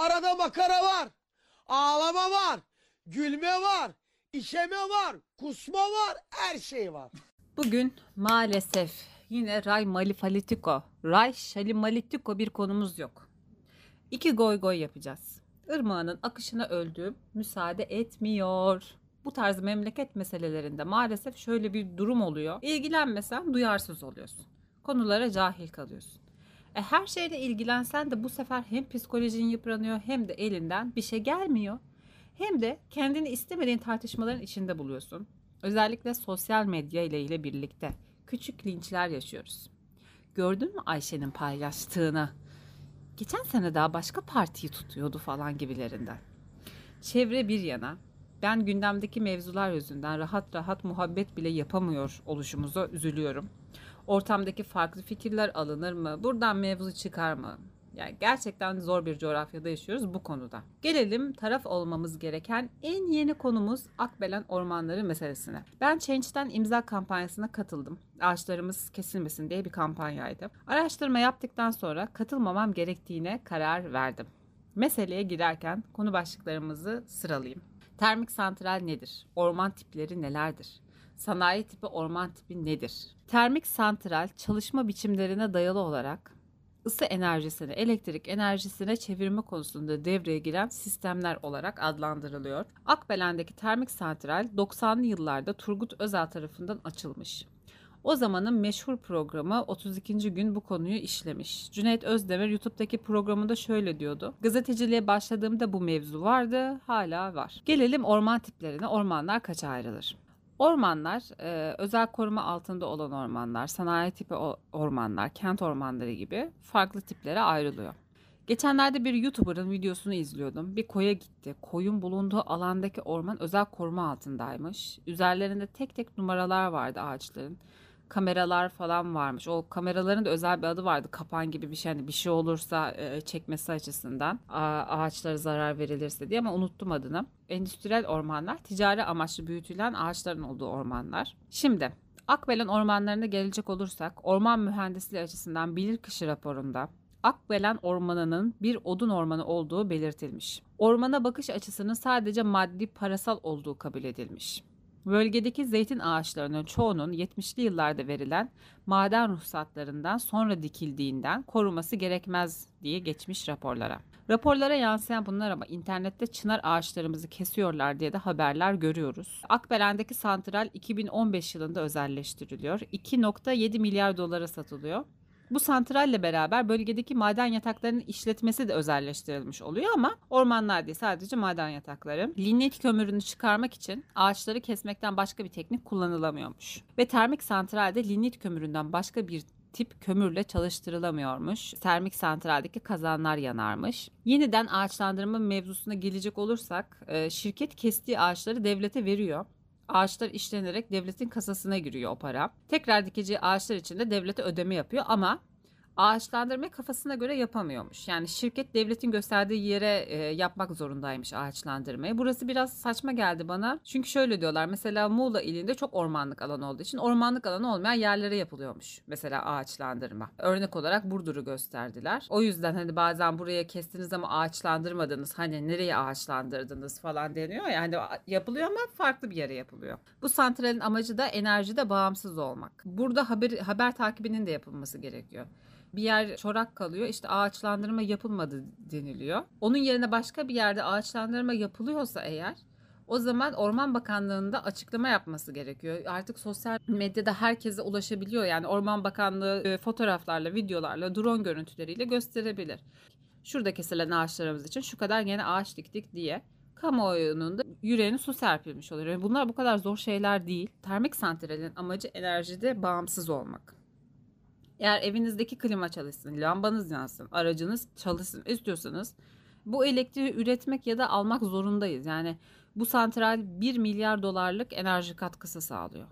Arada makara var. Ağlama var. Gülme var. işeme var. Kusma var. Her şey var. Bugün maalesef yine Ray Malifalitiko, Ray Şalimalitiko bir konumuz yok. İki goy goy yapacağız. Irmağının akışına öldüğüm müsaade etmiyor. Bu tarz memleket meselelerinde maalesef şöyle bir durum oluyor. İlgilenmesen duyarsız oluyorsun. Konulara cahil kalıyorsun. E her şeyle ilgilensen de bu sefer hem psikolojin yıpranıyor hem de elinden bir şey gelmiyor. Hem de kendini istemediğin tartışmaların içinde buluyorsun. Özellikle sosyal medya ile ile birlikte küçük linçler yaşıyoruz. Gördün mü Ayşe'nin paylaştığını? Geçen sene daha başka partiyi tutuyordu falan gibilerinden. Çevre bir yana ben gündemdeki mevzular yüzünden rahat rahat muhabbet bile yapamıyor oluşumuza üzülüyorum. Ortamdaki farklı fikirler alınır mı? Buradan mevzu çıkar mı? Yani gerçekten zor bir coğrafyada yaşıyoruz bu konuda. Gelelim taraf olmamız gereken en yeni konumuz Akbelen ormanları meselesine. Ben Change'den imza kampanyasına katıldım. Ağaçlarımız kesilmesin diye bir kampanyaydı. Araştırma yaptıktan sonra katılmamam gerektiğine karar verdim. Meseleye girerken konu başlıklarımızı sıralayayım. Termik santral nedir? Orman tipleri nelerdir? Sanayi tipi orman tipi nedir? Termik santral çalışma biçimlerine dayalı olarak ısı enerjisini elektrik enerjisine çevirme konusunda devreye giren sistemler olarak adlandırılıyor. Akbelen'deki termik santral 90'lı yıllarda Turgut Özal tarafından açılmış. O zamanın meşhur programı 32. gün bu konuyu işlemiş. Cüneyt Özdemir YouTube'daki programında şöyle diyordu. Gazeteciliğe başladığımda bu mevzu vardı, hala var. Gelelim orman tiplerine. Ormanlar kaça ayrılır? Ormanlar, e, özel koruma altında olan ormanlar, sanayi tipi ormanlar, kent ormanları gibi farklı tiplere ayrılıyor. Geçenlerde bir YouTuber'ın videosunu izliyordum. Bir koya gitti. Koyun bulunduğu alandaki orman özel koruma altındaymış. Üzerlerinde tek tek numaralar vardı ağaçların kameralar falan varmış. O kameraların da özel bir adı vardı. Kapan gibi bir şey hani bir şey olursa e, çekmesi açısından ağaçlara zarar verilirse diye ama unuttum adını. Endüstriyel ormanlar ticari amaçlı büyütülen ağaçların olduğu ormanlar. Şimdi Akbelen ormanlarına gelecek olursak orman mühendisliği açısından bilirkişi raporunda Akbelen Ormanı'nın bir odun ormanı olduğu belirtilmiş. Ormana bakış açısının sadece maddi parasal olduğu kabul edilmiş. Bölgedeki zeytin ağaçlarının çoğunun 70'li yıllarda verilen maden ruhsatlarından sonra dikildiğinden koruması gerekmez diye geçmiş raporlara. Raporlara yansıyan bunlar ama internette çınar ağaçlarımızı kesiyorlar diye de haberler görüyoruz. Akbelen'deki santral 2015 yılında özelleştiriliyor. 2.7 milyar dolara satılıyor. Bu santralle beraber bölgedeki maden yataklarının işletmesi de özelleştirilmiş oluyor ama ormanlar değil sadece maden yatakları. Lignit kömürünü çıkarmak için ağaçları kesmekten başka bir teknik kullanılamıyormuş. Ve termik santralde lignit kömüründen başka bir tip kömürle çalıştırılamıyormuş. Termik santraldeki kazanlar yanarmış. Yeniden ağaçlandırma mevzusuna gelecek olursak e, şirket kestiği ağaçları devlete veriyor ağaçlar işlenerek devletin kasasına giriyor o para. Tekrar dikeceği ağaçlar için de devlete ödeme yapıyor ama ağaçlandırma kafasına göre yapamıyormuş. Yani şirket devletin gösterdiği yere e, yapmak zorundaymış ağaçlandırmayı. Burası biraz saçma geldi bana. Çünkü şöyle diyorlar mesela Muğla ilinde çok ormanlık alan olduğu için ormanlık alanı olmayan yerlere yapılıyormuş. Mesela ağaçlandırma. Örnek olarak Burdur'u gösterdiler. O yüzden hani bazen buraya kestiniz ama ağaçlandırmadınız. Hani nereye ağaçlandırdınız falan deniyor. Yani yapılıyor ama farklı bir yere yapılıyor. Bu santralin amacı da enerjide bağımsız olmak. Burada haber, haber takibinin de yapılması gerekiyor bir yer çorak kalıyor. İşte ağaçlandırma yapılmadı deniliyor. Onun yerine başka bir yerde ağaçlandırma yapılıyorsa eğer o zaman Orman Bakanlığı'nda açıklama yapması gerekiyor. Artık sosyal medyada herkese ulaşabiliyor. Yani Orman Bakanlığı e, fotoğraflarla, videolarla, drone görüntüleriyle gösterebilir. Şurada kesilen ağaçlarımız için şu kadar yeni ağaç diktik diye kamuoyunun da yüreğine su serpilmiş oluyor. Yani bunlar bu kadar zor şeyler değil. Termik santralin amacı enerjide bağımsız olmak. Eğer evinizdeki klima çalışsın, lambanız yansın, aracınız çalışsın istiyorsanız bu elektriği üretmek ya da almak zorundayız. Yani bu santral 1 milyar dolarlık enerji katkısı sağlıyor.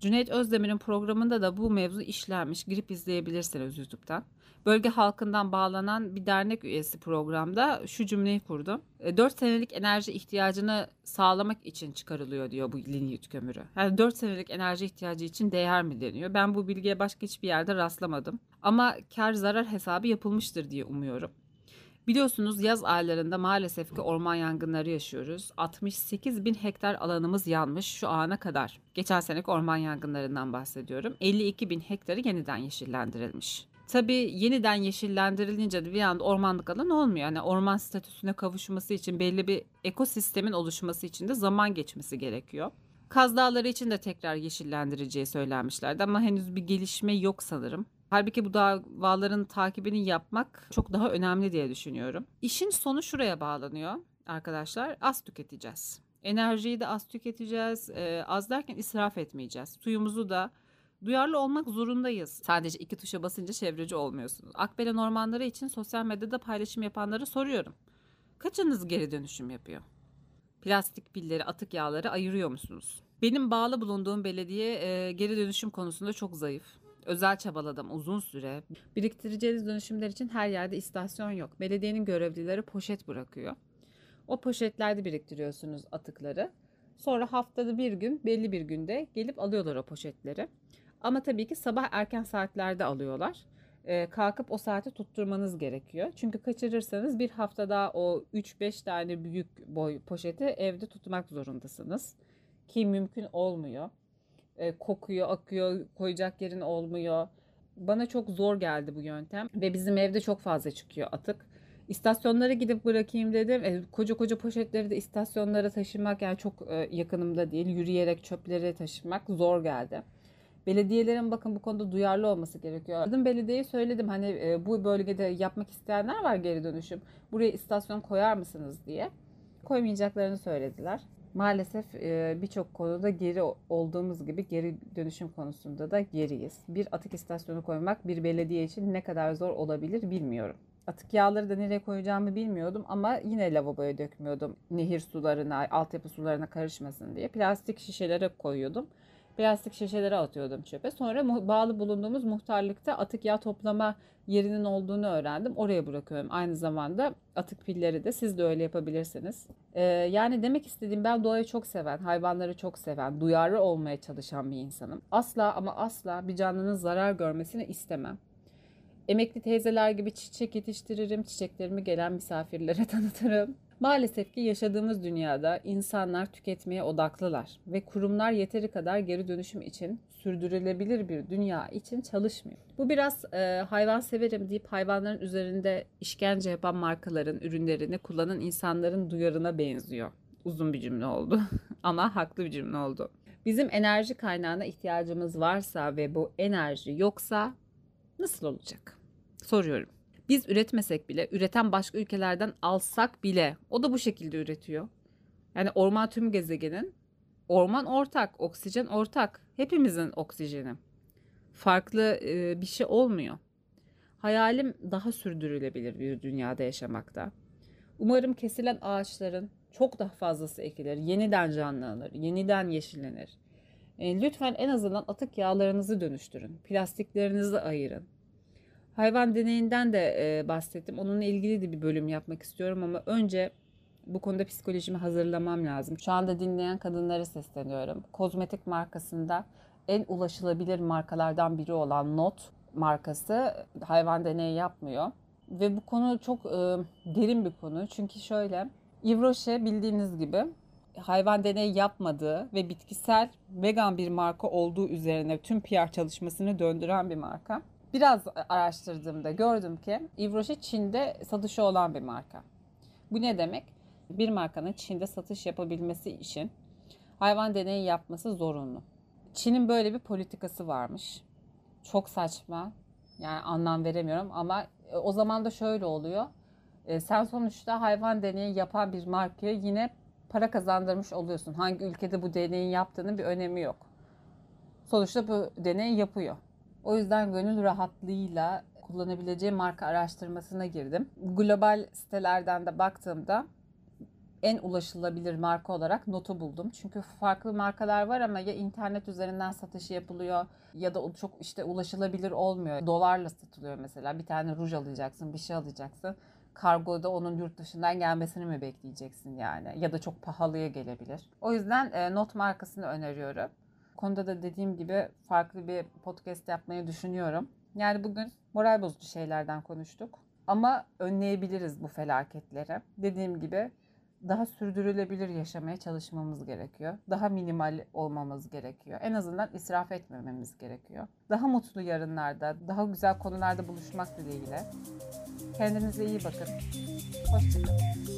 Cüneyt Özdemir'in programında da bu mevzu işlenmiş. Girip izleyebilirsiniz YouTube'dan. Bölge halkından bağlanan bir dernek üyesi programda şu cümleyi kurdu. 4 e, senelik enerji ihtiyacını sağlamak için çıkarılıyor diyor bu linyit kömürü. Yani 4 senelik enerji ihtiyacı için değer mi deniyor? Ben bu bilgiye başka hiçbir yerde rastlamadım. Ama kar zarar hesabı yapılmıştır diye umuyorum. Biliyorsunuz yaz aylarında maalesef ki orman yangınları yaşıyoruz. 68 bin hektar alanımız yanmış şu ana kadar. Geçen seneki orman yangınlarından bahsediyorum. 52 bin hektarı yeniden yeşillendirilmiş. Tabii yeniden yeşillendirilince de bir anda ormanlık alan olmuyor. Yani orman statüsüne kavuşması için belli bir ekosistemin oluşması için de zaman geçmesi gerekiyor. Kaz Dağları için de tekrar yeşillendireceği söylenmişlerdi ama henüz bir gelişme yok sanırım. Halbuki bu davaların takibini yapmak çok daha önemli diye düşünüyorum. İşin sonu şuraya bağlanıyor arkadaşlar. Az tüketeceğiz. Enerjiyi de az tüketeceğiz. Ee, az derken israf etmeyeceğiz. Suyumuzu da duyarlı olmak zorundayız. Sadece iki tuşa basınca çevreci olmuyorsunuz. Akbelen ormanları için sosyal medyada paylaşım yapanlara soruyorum. Kaçınız geri dönüşüm yapıyor? Plastik pilleri, atık yağları ayırıyor musunuz? Benim bağlı bulunduğum belediye e, geri dönüşüm konusunda çok zayıf. Özel çabaladım uzun süre. Biriktireceğiniz dönüşümler için her yerde istasyon yok. Belediyenin görevlileri poşet bırakıyor. O poşetlerde biriktiriyorsunuz atıkları. Sonra haftada bir gün belli bir günde gelip alıyorlar o poşetleri. Ama tabii ki sabah erken saatlerde alıyorlar. Ee, kalkıp o saati tutturmanız gerekiyor. Çünkü kaçırırsanız bir hafta daha o 3-5 tane büyük boy poşeti evde tutmak zorundasınız. Ki mümkün olmuyor e, kokuyor, akıyor, koyacak yerin olmuyor. Bana çok zor geldi bu yöntem ve bizim evde çok fazla çıkıyor atık. İstasyonlara gidip bırakayım dedim. E, koca koca poşetleri de istasyonlara taşımak yani çok e, yakınımda değil. Yürüyerek çöpleri taşımak zor geldi. Belediyelerin bakın bu konuda duyarlı olması gerekiyor. Dedim belediyeye söyledim hani e, bu bölgede yapmak isteyenler var geri dönüşüm. Buraya istasyon koyar mısınız diye. Koymayacaklarını söylediler. Maalesef e, birçok konuda geri olduğumuz gibi geri dönüşüm konusunda da geriyiz. Bir atık istasyonu koymak bir belediye için ne kadar zor olabilir bilmiyorum. Atık yağları da nereye koyacağımı bilmiyordum ama yine lavaboya dökmüyordum. Nehir sularına, altyapı sularına karışmasın diye. Plastik şişelere koyuyordum. Plastik şişelere atıyordum çöpe. Sonra bağlı bulunduğumuz muhtarlıkta atık yağ toplama yerinin olduğunu öğrendim. Oraya bırakıyorum. Aynı zamanda atık pilleri de siz de öyle yapabilirsiniz. Ee, yani demek istediğim ben doğayı çok seven, hayvanları çok seven, duyarlı olmaya çalışan bir insanım. Asla ama asla bir canlının zarar görmesini istemem. Emekli teyzeler gibi çiçek yetiştiririm, çiçeklerimi gelen misafirlere tanıtırım. Maalesef ki yaşadığımız dünyada insanlar tüketmeye odaklılar ve kurumlar yeteri kadar geri dönüşüm için sürdürülebilir bir dünya için çalışmıyor. Bu biraz e, hayvan severim deyip hayvanların üzerinde işkence yapan markaların ürünlerini kullanan insanların duyarına benziyor. Uzun bir cümle oldu ama haklı bir cümle oldu. Bizim enerji kaynağına ihtiyacımız varsa ve bu enerji yoksa nasıl olacak? Soruyorum. Biz üretmesek bile, üreten başka ülkelerden alsak bile o da bu şekilde üretiyor. Yani orman tüm gezegenin. Orman ortak, oksijen ortak. Hepimizin oksijeni. Farklı e, bir şey olmuyor. Hayalim daha sürdürülebilir bir dünyada yaşamakta. Umarım kesilen ağaçların çok daha fazlası ekilir, yeniden canlanır, yeniden yeşillenir. E, lütfen en azından atık yağlarınızı dönüştürün, plastiklerinizi ayırın. Hayvan deneyinden de e, bahsettim. Onunla ilgili de bir bölüm yapmak istiyorum ama önce bu konuda psikolojimi hazırlamam lazım. Şu anda dinleyen kadınlara sesleniyorum. Kozmetik markasında en ulaşılabilir markalardan biri olan Not markası hayvan deneyi yapmıyor. Ve bu konu çok e, derin bir konu. Çünkü şöyle, Rocher bildiğiniz gibi hayvan deneyi yapmadığı ve bitkisel vegan bir marka olduğu üzerine tüm PR çalışmasını döndüren bir marka. Biraz araştırdığımda gördüm ki Yves Çin'de satışı olan bir marka. Bu ne demek? Bir markanın Çin'de satış yapabilmesi için hayvan deneyi yapması zorunlu. Çin'in böyle bir politikası varmış. Çok saçma. Yani anlam veremiyorum ama e, o zaman da şöyle oluyor. E, sen sonuçta hayvan deneyi yapan bir markaya yine para kazandırmış oluyorsun. Hangi ülkede bu deneyin yaptığının bir önemi yok. Sonuçta bu deneyi yapıyor. O yüzden gönül rahatlığıyla kullanabileceğim marka araştırmasına girdim. Global sitelerden de baktığımda en ulaşılabilir marka olarak Not'u buldum. Çünkü farklı markalar var ama ya internet üzerinden satışı yapılıyor ya da çok işte ulaşılabilir olmuyor. Dolarla satılıyor mesela. Bir tane ruj alacaksın, bir şey alacaksın. Kargoda onun yurt dışından gelmesini mi bekleyeceksin yani? Ya da çok pahalıya gelebilir. O yüzden e, Not markasını öneriyorum. Konuda da dediğim gibi farklı bir podcast yapmayı düşünüyorum. Yani bugün moral bozucu şeylerden konuştuk. Ama önleyebiliriz bu felaketleri. Dediğim gibi daha sürdürülebilir yaşamaya çalışmamız gerekiyor. Daha minimal olmamız gerekiyor. En azından israf etmememiz gerekiyor. Daha mutlu yarınlarda, daha güzel konularda buluşmak dileğiyle. Kendinize iyi bakın. Hoşçakalın.